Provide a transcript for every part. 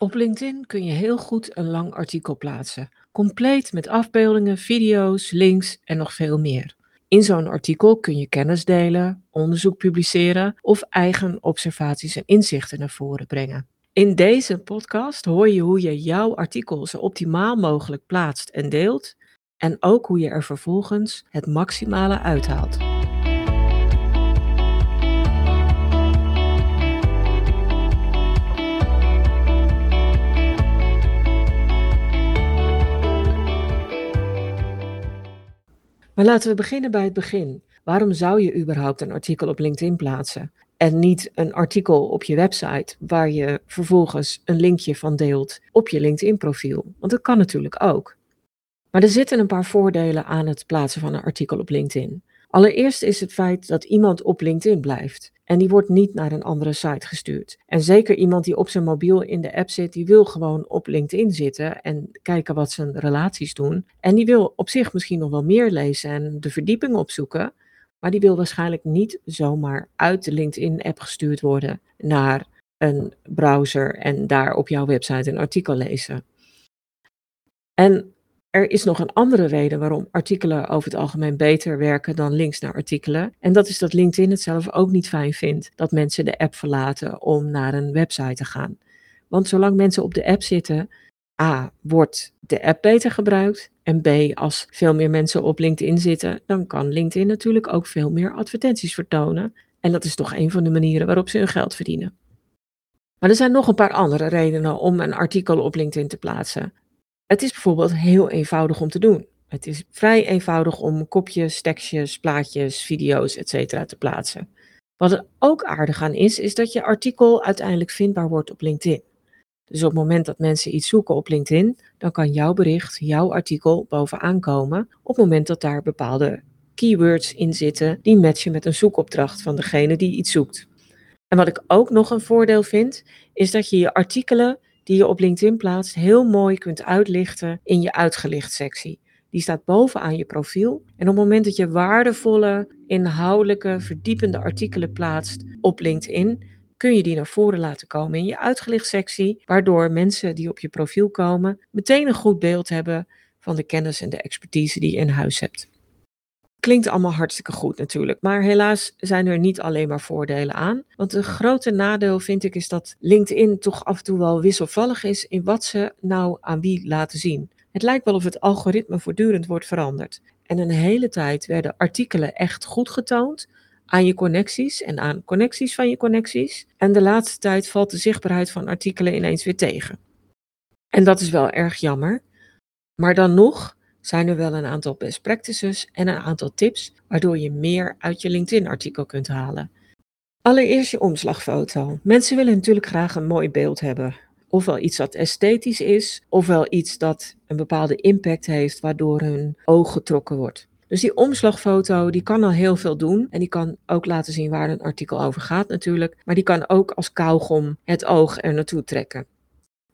Op LinkedIn kun je heel goed een lang artikel plaatsen, compleet met afbeeldingen, video's, links en nog veel meer. In zo'n artikel kun je kennis delen, onderzoek publiceren of eigen observaties en inzichten naar voren brengen. In deze podcast hoor je hoe je jouw artikel zo optimaal mogelijk plaatst en deelt en ook hoe je er vervolgens het maximale uithaalt. Maar laten we beginnen bij het begin. Waarom zou je überhaupt een artikel op LinkedIn plaatsen? En niet een artikel op je website waar je vervolgens een linkje van deelt op je LinkedIn-profiel. Want dat kan natuurlijk ook. Maar er zitten een paar voordelen aan het plaatsen van een artikel op LinkedIn. Allereerst is het feit dat iemand op LinkedIn blijft. En die wordt niet naar een andere site gestuurd. En zeker iemand die op zijn mobiel in de app zit, die wil gewoon op LinkedIn zitten en kijken wat zijn relaties doen. En die wil op zich misschien nog wel meer lezen en de verdieping opzoeken. Maar die wil waarschijnlijk niet zomaar uit de LinkedIn-app gestuurd worden naar een browser en daar op jouw website een artikel lezen. En er is nog een andere reden waarom artikelen over het algemeen beter werken dan links naar artikelen. En dat is dat LinkedIn het zelf ook niet fijn vindt dat mensen de app verlaten om naar een website te gaan. Want zolang mensen op de app zitten, A, wordt de app beter gebruikt. En B, als veel meer mensen op LinkedIn zitten, dan kan LinkedIn natuurlijk ook veel meer advertenties vertonen. En dat is toch een van de manieren waarop ze hun geld verdienen. Maar er zijn nog een paar andere redenen om een artikel op LinkedIn te plaatsen. Het is bijvoorbeeld heel eenvoudig om te doen. Het is vrij eenvoudig om kopjes, tekstjes, plaatjes, video's, etc. te plaatsen. Wat er ook aardig aan is, is dat je artikel uiteindelijk vindbaar wordt op LinkedIn. Dus op het moment dat mensen iets zoeken op LinkedIn, dan kan jouw bericht, jouw artikel bovenaan komen op het moment dat daar bepaalde keywords in zitten die matchen met een zoekopdracht van degene die iets zoekt. En wat ik ook nog een voordeel vind, is dat je je artikelen die je op LinkedIn plaatst heel mooi kunt uitlichten in je uitgelicht sectie. Die staat bovenaan je profiel. En op het moment dat je waardevolle, inhoudelijke, verdiepende artikelen plaatst op LinkedIn, kun je die naar voren laten komen in je uitgelicht sectie, waardoor mensen die op je profiel komen meteen een goed beeld hebben van de kennis en de expertise die je in huis hebt. Klinkt allemaal hartstikke goed natuurlijk, maar helaas zijn er niet alleen maar voordelen aan. Want een grote nadeel vind ik is dat LinkedIn toch af en toe wel wisselvallig is in wat ze nou aan wie laten zien. Het lijkt wel of het algoritme voortdurend wordt veranderd. En een hele tijd werden artikelen echt goed getoond aan je connecties en aan connecties van je connecties. En de laatste tijd valt de zichtbaarheid van artikelen ineens weer tegen. En dat is wel erg jammer. Maar dan nog zijn er wel een aantal best practices en een aantal tips waardoor je meer uit je LinkedIn-artikel kunt halen. Allereerst je omslagfoto. Mensen willen natuurlijk graag een mooi beeld hebben. Ofwel iets dat esthetisch is, ofwel iets dat een bepaalde impact heeft waardoor hun oog getrokken wordt. Dus die omslagfoto die kan al heel veel doen en die kan ook laten zien waar een artikel over gaat natuurlijk, maar die kan ook als kauwgom het oog er naartoe trekken.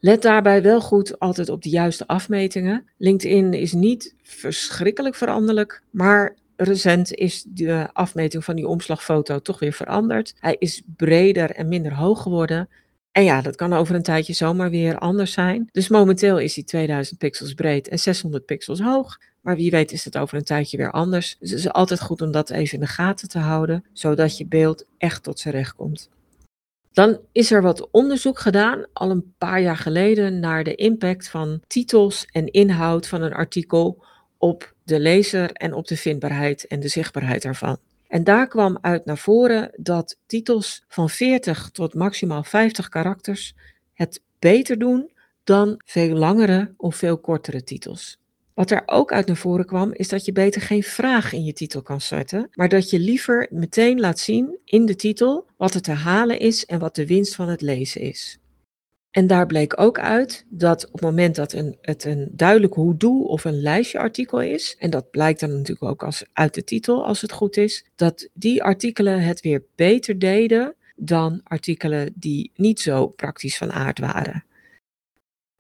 Let daarbij wel goed altijd op de juiste afmetingen. LinkedIn is niet verschrikkelijk veranderlijk, maar recent is de afmeting van die omslagfoto toch weer veranderd. Hij is breder en minder hoog geworden. En ja, dat kan over een tijdje zomaar weer anders zijn. Dus momenteel is hij 2000 pixels breed en 600 pixels hoog. Maar wie weet is het over een tijdje weer anders. Dus het is altijd goed om dat even in de gaten te houden, zodat je beeld echt tot zijn recht komt. Dan is er wat onderzoek gedaan, al een paar jaar geleden, naar de impact van titels en inhoud van een artikel op de lezer en op de vindbaarheid en de zichtbaarheid ervan. En daar kwam uit naar voren dat titels van 40 tot maximaal 50 karakters het beter doen dan veel langere of veel kortere titels. Wat er ook uit naar voren kwam, is dat je beter geen vraag in je titel kan zetten, maar dat je liever meteen laat zien in de titel wat er te halen is en wat de winst van het lezen is. En daar bleek ook uit dat op het moment dat een, het een duidelijk hoe-doe of een lijstje artikel is, en dat blijkt dan natuurlijk ook als, uit de titel als het goed is, dat die artikelen het weer beter deden dan artikelen die niet zo praktisch van aard waren.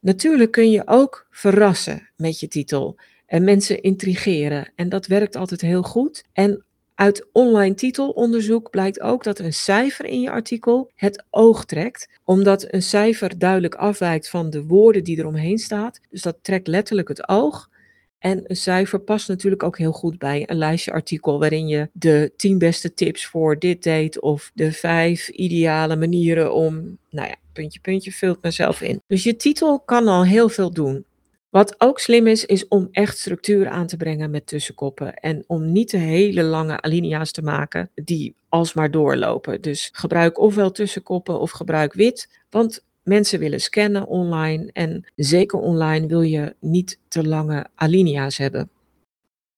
Natuurlijk kun je ook verrassen met je titel en mensen intrigeren. En dat werkt altijd heel goed. En Uit online titelonderzoek blijkt ook dat een cijfer in je artikel het oog trekt, omdat een cijfer duidelijk afwijkt van de woorden die eromheen staat. Dus dat trekt letterlijk het oog. En een cijfer past natuurlijk ook heel goed bij een lijstje artikel waarin je de 10 beste tips voor dit deed of de vijf ideale manieren om, nou ja, puntje, puntje, vult mezelf in. Dus je titel kan al heel veel doen. Wat ook slim is, is om echt structuur aan te brengen met tussenkoppen. En om niet de hele lange alinea's te maken die alsmaar doorlopen. Dus gebruik ofwel tussenkoppen of gebruik wit. Want mensen willen scannen online. En zeker online wil je niet te lange alinea's hebben.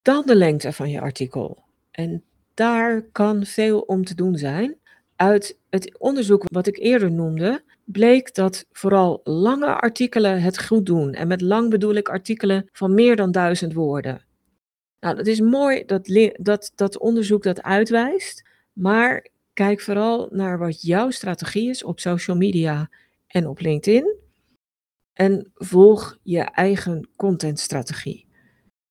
Dan de lengte van je artikel. En daar kan veel om te doen zijn. Uit het onderzoek wat ik eerder noemde, bleek dat vooral lange artikelen het goed doen. En met lang bedoel ik artikelen van meer dan duizend woorden. Nou, dat is mooi dat dat, dat onderzoek dat uitwijst, maar kijk vooral naar wat jouw strategie is op social media en op LinkedIn. En volg je eigen contentstrategie.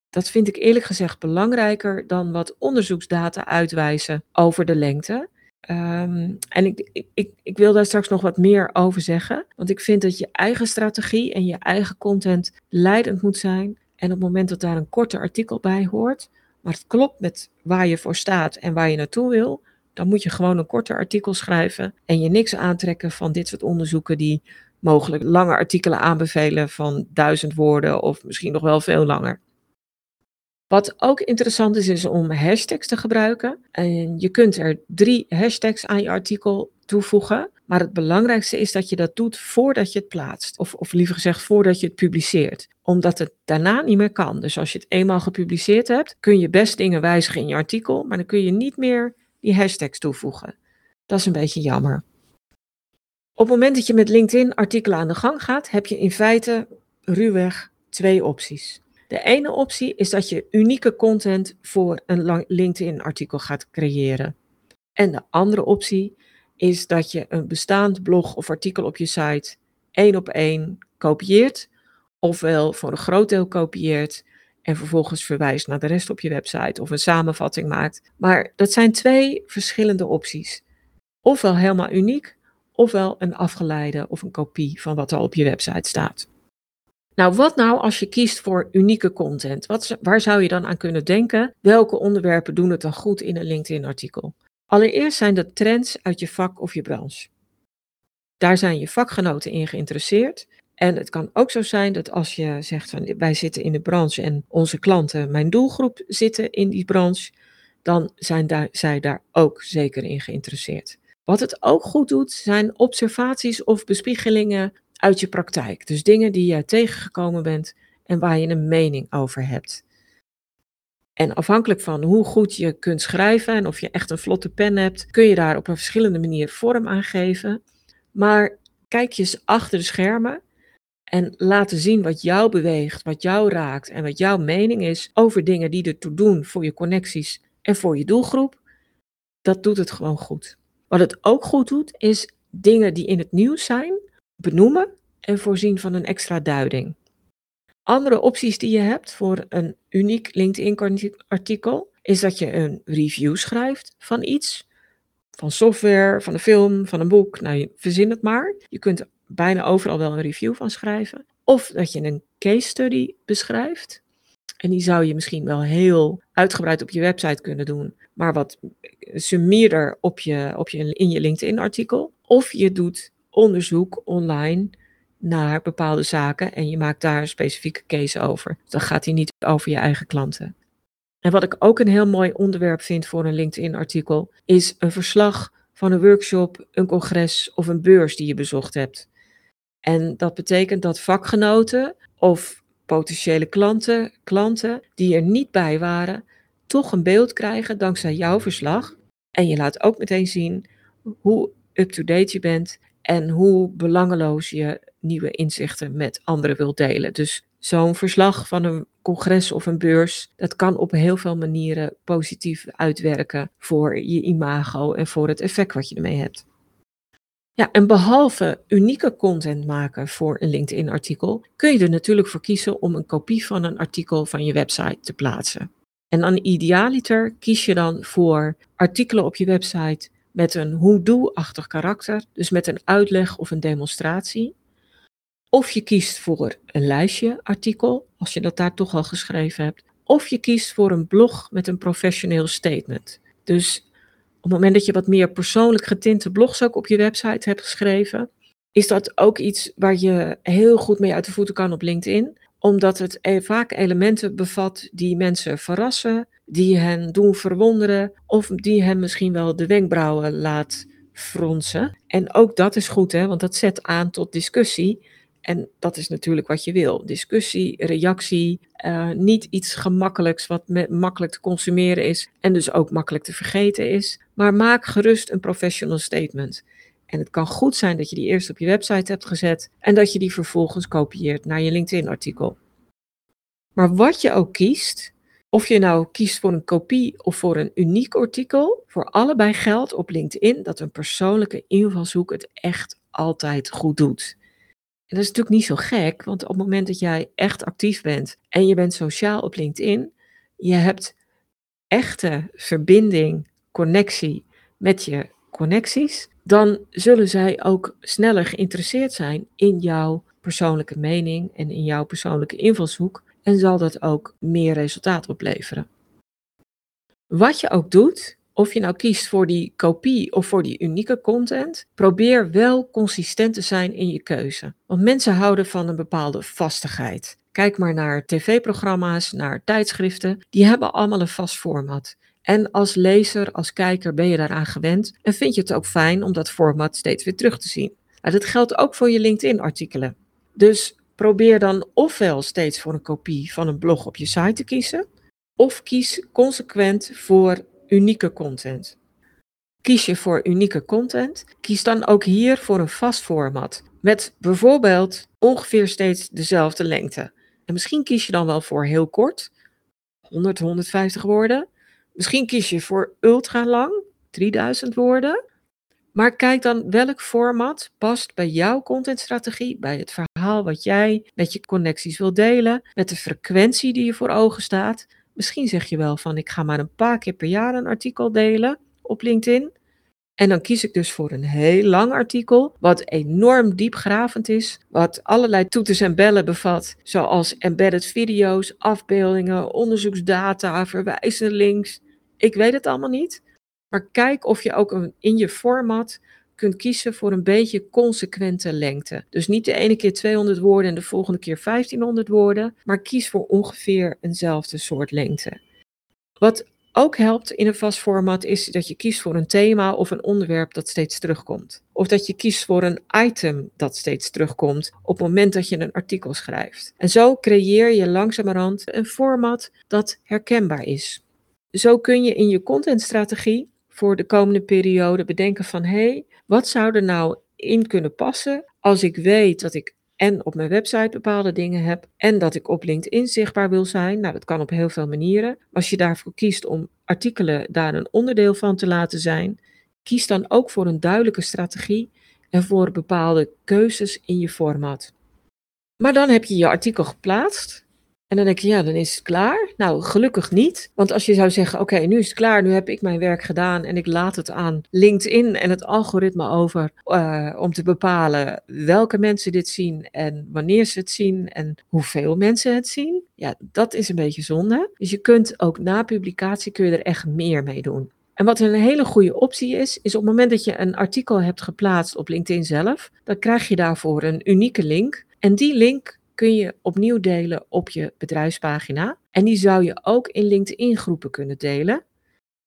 Dat vind ik eerlijk gezegd belangrijker dan wat onderzoeksdata uitwijzen over de lengte. Ehm, en ik, ik, wil daar straks nog wat meer over zeggen. Want ik vind dat je eigen strategie en je eigen content leidend moet zijn. En op het moment dat daar een korte artikel bij hoort, maar het klopt met waar je voor staat en waar je naartoe wil, dan moet je gewoon een korter artikel schrijven en je niks aantrekken van dit soort onderzoeken die mogelijk lange artikelen aanbevelen van duizend woorden of misschien nog wel veel langer. Wat ook interessant is, is om hashtags te gebruiken. En je kunt er drie hashtags aan je artikel toevoegen. Maar het belangrijkste is dat je dat doet voordat je het plaatst. Of, of liever gezegd, voordat je het publiceert. Omdat het daarna niet meer kan. Dus als je het eenmaal gepubliceerd hebt, kun je best dingen wijzigen in je artikel. Maar dan kun je niet meer die hashtags toevoegen. Dat is een beetje jammer. Op het moment dat je met LinkedIn artikelen aan de gang gaat, heb je in feite ruwweg twee opties. De ene optie is dat je unieke content voor een LinkedIn-artikel gaat creëren. En de andere optie is dat je een bestaand blog of artikel op je site één op één kopieert, ofwel voor een groot deel kopieert en vervolgens verwijst naar de rest op je website of een samenvatting maakt. Maar dat zijn twee verschillende opties. Ofwel helemaal uniek, ofwel een afgeleide of een kopie van wat er op je website staat. Nou, wat nou als je kiest voor unieke content? Wat, waar zou je dan aan kunnen denken? Welke onderwerpen doen het dan goed in een LinkedIn-artikel? Allereerst zijn dat trends uit je vak of je branche. Daar zijn je vakgenoten in geïnteresseerd. En het kan ook zo zijn dat als je zegt van wij zitten in de branche en onze klanten, mijn doelgroep, zitten in die branche, dan zijn daar, zij daar ook zeker in geïnteresseerd. Wat het ook goed doet, zijn observaties of bespiegelingen uit je praktijk. Dus dingen die je tegengekomen bent en waar je een mening over hebt. En afhankelijk van hoe goed je kunt schrijven en of je echt een vlotte pen hebt, kun je daar op een verschillende manier vorm aan geven. Maar kijk je eens achter de schermen en laten zien wat jou beweegt, wat jou raakt en wat jouw mening is over dingen die ertoe doen voor je connecties en voor je doelgroep. Dat doet het gewoon goed. Wat het ook goed doet, is dingen die in het nieuws zijn, benoemen en voorzien van een extra duiding. Andere opties die je hebt voor een uniek LinkedIn-artikel is dat je een review schrijft van iets. Van software, van een film, van een boek. Nou, verzin het maar. Je kunt bijna overal wel een review van schrijven. Of dat je een case study beschrijft. En die zou je misschien wel heel uitgebreid op je website kunnen doen, maar wat summierder op je, op je, in je LinkedIn-artikel. Of je doet onderzoek online naar bepaalde zaken en je maakt daar een specifieke case over. Dan gaat hij niet over je eigen klanten. En wat ik ook een heel mooi onderwerp vind voor een LinkedIn-artikel, is een verslag van een workshop, een congres of een beurs die je bezocht hebt. En dat betekent dat vakgenoten of potentiële klanten, klanten die er niet bij waren, toch een beeld krijgen dankzij jouw verslag. En je laat ook meteen zien hoe up-to-date je bent en hoe belangeloos je nieuwe inzichten met anderen wilt delen. Dus zo'n verslag van een congres of een beurs, dat kan op heel veel manieren positief uitwerken voor je imago en voor het effect wat je ermee hebt. Ja, en behalve unieke content maken voor een LinkedIn-artikel, kun je er natuurlijk voor kiezen om een kopie van een artikel van je website te plaatsen. En dan idealiter kies je dan voor artikelen op je website met een hoe-doe-achtig karakter, dus met een uitleg of een demonstratie. Of je kiest voor een lijstje artikel, als je dat daar toch al geschreven hebt. Of je kiest voor een blog met een professioneel statement. Dus op het moment dat je wat meer persoonlijk getinte blogs ook op je website hebt geschreven, is dat ook iets waar je heel goed mee uit de voeten kan op LinkedIn omdat het e-, vaak elementen bevat die mensen verrassen, die hen doen verwonderen of die hen misschien wel de wenkbrauwen laat fronsen. En ook dat is goed, hè, want dat zet aan tot discussie. En dat is natuurlijk wat je wil. Discussie, reactie, uh, niet iets gemakkelijks wat makkelijk te consumeren is en dus ook makkelijk te vergeten is. Maar maak gerust een professional statement. En het kan goed zijn dat je die eerst op je website hebt gezet en dat je die vervolgens kopieert naar je LinkedIn-artikel. Maar wat je ook kiest, of je nou kiest voor een kopie of voor een uniek artikel, voor allebei geldt op LinkedIn dat een persoonlijke invalshoek het echt altijd goed doet. En dat is natuurlijk niet zo gek, want op het moment dat jij echt actief bent en je bent sociaal op LinkedIn, je hebt echte verbinding, connectie met je connecties, dan zullen zij ook sneller geïnteresseerd zijn in jouw persoonlijke mening en in jouw persoonlijke invalshoek en zal dat ook meer resultaat opleveren. Wat je ook doet, of je nou kiest voor die kopie of voor die unieke content, probeer wel consistent te zijn in je keuze. Want mensen houden van een bepaalde vastigheid. Kijk maar naar tv-programma's, naar tijdschriften, die hebben allemaal een vast format. En als lezer, als kijker ben je daaraan gewend en vind je het ook fijn om dat format steeds weer terug te zien. Maar dat geldt ook voor je LinkedIn-artikelen. Dus probeer dan ofwel steeds voor een kopie van een blog op je site te kiezen, of kies consequent voor unieke content. Kies je voor unieke content, kies dan ook hier voor een vast format met bijvoorbeeld ongeveer steeds dezelfde lengte. En misschien kies je dan wel voor heel kort, 100, 150 woorden. Misschien kies je voor ultra lang, 3000 woorden. Maar kijk dan welk format past bij jouw contentstrategie, bij het verhaal wat jij met je connecties wil delen, met de frequentie die je voor ogen staat. Misschien zeg je wel van ik ga maar een paar keer per jaar een artikel delen op LinkedIn. En dan kies ik dus voor een heel lang artikel, wat enorm diepgravend is, wat allerlei toeters en bellen bevat, zoals embedded video's, afbeeldingen, onderzoeksdata, verwijzende links. Ik weet het allemaal niet. Maar kijk of je ook in je format kunt kiezen voor een beetje consequente lengte. Dus niet de ene keer 200 woorden en de volgende keer 1500 woorden, maar kies voor ongeveer eenzelfde soort lengte. Wat ook helpt in een vast format is dat je kiest voor een thema of een onderwerp dat steeds terugkomt. Of dat je kiest voor een item dat steeds terugkomt op het moment dat je een artikel schrijft. En zo creëer je langzamerhand een format dat herkenbaar is. Zo kun je in je contentstrategie voor de komende periode bedenken van hé, hey, wat zou er nou in kunnen passen als ik weet dat ik en op mijn website bepaalde dingen heb en dat ik op LinkedIn zichtbaar wil zijn. Nou, dat kan op heel veel manieren. Als je daarvoor kiest om artikelen daar een onderdeel van te laten zijn, kies dan ook voor een duidelijke strategie en voor bepaalde keuzes in je format. Maar dan heb je je artikel geplaatst en dan denk je, ja, dan is het klaar. Nou, gelukkig niet. Want als je zou zeggen, oké, nu is het klaar, nu heb ik mijn werk gedaan en ik laat het aan LinkedIn en het algoritme over uh, om te bepalen welke mensen dit zien en wanneer ze het zien en hoeveel mensen het zien. Ja, dat is een beetje zonde. Dus je kunt ook na publicatie kun je er echt meer mee doen. En wat een hele goede optie is, is op het moment dat je een artikel hebt geplaatst op LinkedIn zelf, dan krijg je daarvoor een unieke link. En die link kun je opnieuw delen op je bedrijfspagina. En die zou je ook in LinkedIn groepen kunnen delen.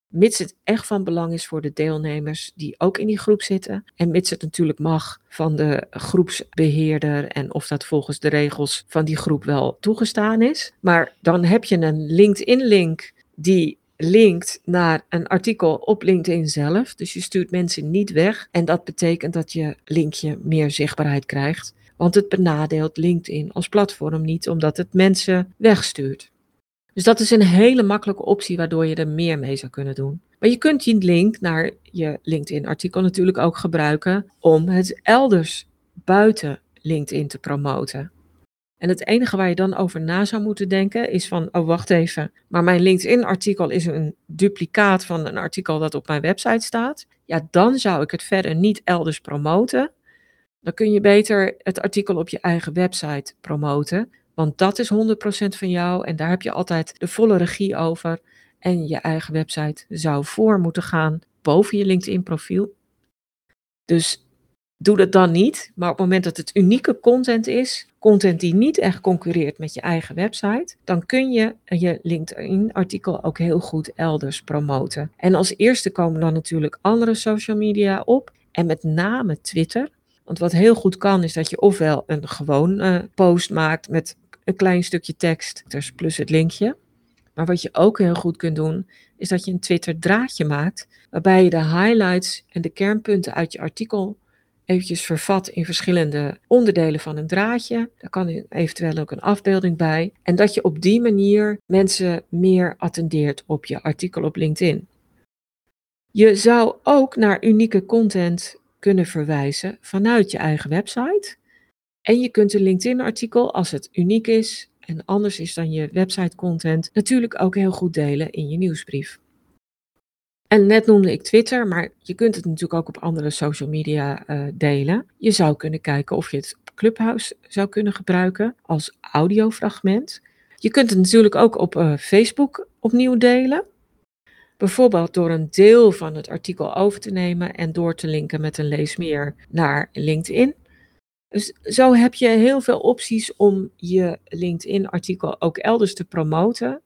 Mits het echt van belang is voor de deelnemers die ook in die groep zitten. En mits het natuurlijk mag van de groepsbeheerder en of dat volgens de regels van die groep wel toegestaan is. Maar dan heb je een LinkedIn-link die linkt naar een artikel op LinkedIn zelf. Dus je stuurt mensen niet weg. En dat betekent dat je linkje meer zichtbaarheid krijgt. Want het benadeelt LinkedIn als platform niet, omdat het mensen wegstuurt. Dus dat is een hele makkelijke optie waardoor je er meer mee zou kunnen doen. Maar je kunt die link naar je LinkedIn-artikel natuurlijk ook gebruiken om het elders buiten LinkedIn te promoten. En het enige waar je dan over na zou moeten denken is van, oh wacht even, maar mijn LinkedIn-artikel is een duplicaat van een artikel dat op mijn website staat. Ja, dan zou ik het verder niet elders promoten. Dan kun je beter het artikel op je eigen website promoten, want dat is 100% van jou en daar heb je altijd de volle regie over. En je eigen website zou voor moeten gaan boven je LinkedIn-profiel. Dus doe dat dan niet. Maar op het moment dat het unieke content is, content die niet echt concurreert met je eigen website, dan kun je je LinkedIn-artikel ook heel goed elders promoten. En als eerste komen dan natuurlijk andere social media op. En met name Twitter. Want wat heel goed kan, is dat je ofwel een gewoon uh, post maakt met een klein stukje tekst plus het linkje. Maar wat je ook heel goed kunt doen, is dat je een Twitter draadje maakt, waarbij je de highlights en de kernpunten uit je artikel eventjes vervat in verschillende onderdelen van een draadje. Daar kan eventueel ook een afbeelding bij. En dat je op die manier mensen meer attendeert op je artikel op LinkedIn. Je zou ook naar unieke content kunnen verwijzen vanuit je eigen website. En je kunt een LinkedIn-artikel, als het uniek is en anders is dan je website-content, natuurlijk ook heel goed delen in je nieuwsbrief. En net noemde ik Twitter, maar je kunt het natuurlijk ook op andere social media uh, delen. Je zou kunnen kijken of je het op Clubhouse zou kunnen gebruiken als audiofragment. Je kunt het natuurlijk ook op uh, Facebook opnieuw delen. Bijvoorbeeld door een deel van het artikel over te nemen en door te linken met een lees meer naar LinkedIn. Dus zo heb je heel veel opties om je LinkedIn-artikel ook elders te promoten.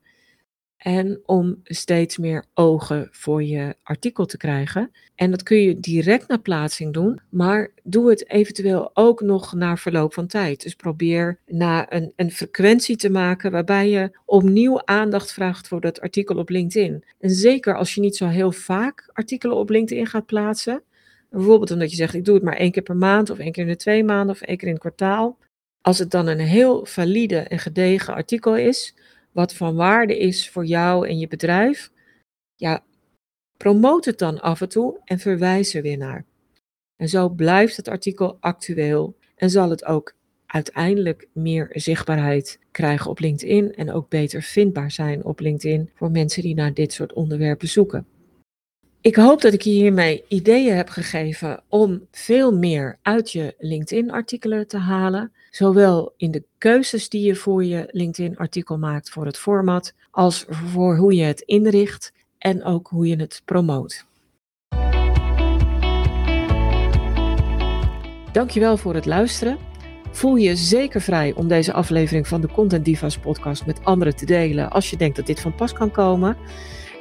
En om steeds meer ogen voor je artikel te krijgen. En dat kun je direct na plaatsing doen, maar doe het eventueel ook nog na verloop van tijd. Dus probeer na een, een frequentie te maken waarbij je opnieuw aandacht vraagt voor dat artikel op LinkedIn. En zeker als je niet zo heel vaak artikelen op LinkedIn gaat plaatsen. Bijvoorbeeld omdat je zegt, ik doe het maar één keer per maand of één keer in de twee maanden of één keer in het kwartaal. Als het dan een heel valide en gedegen artikel is, wat van waarde is voor jou en je bedrijf, ja, promoot het dan af en toe en verwijs er weer naar. En zo blijft het artikel actueel en zal het ook uiteindelijk meer zichtbaarheid krijgen op LinkedIn en ook beter vindbaar zijn op LinkedIn voor mensen die naar dit soort onderwerpen zoeken. Ik hoop dat ik je hiermee ideeën heb gegeven om veel meer uit je LinkedIn-artikelen te halen. Zowel in de keuzes die je voor je LinkedIn-artikel maakt voor het format, als voor hoe je het inricht en ook hoe je het promoot. Dankjewel voor het luisteren. Voel je zeker vrij om deze aflevering van de Content Divas podcast met anderen te delen als je denkt dat dit van pas kan komen.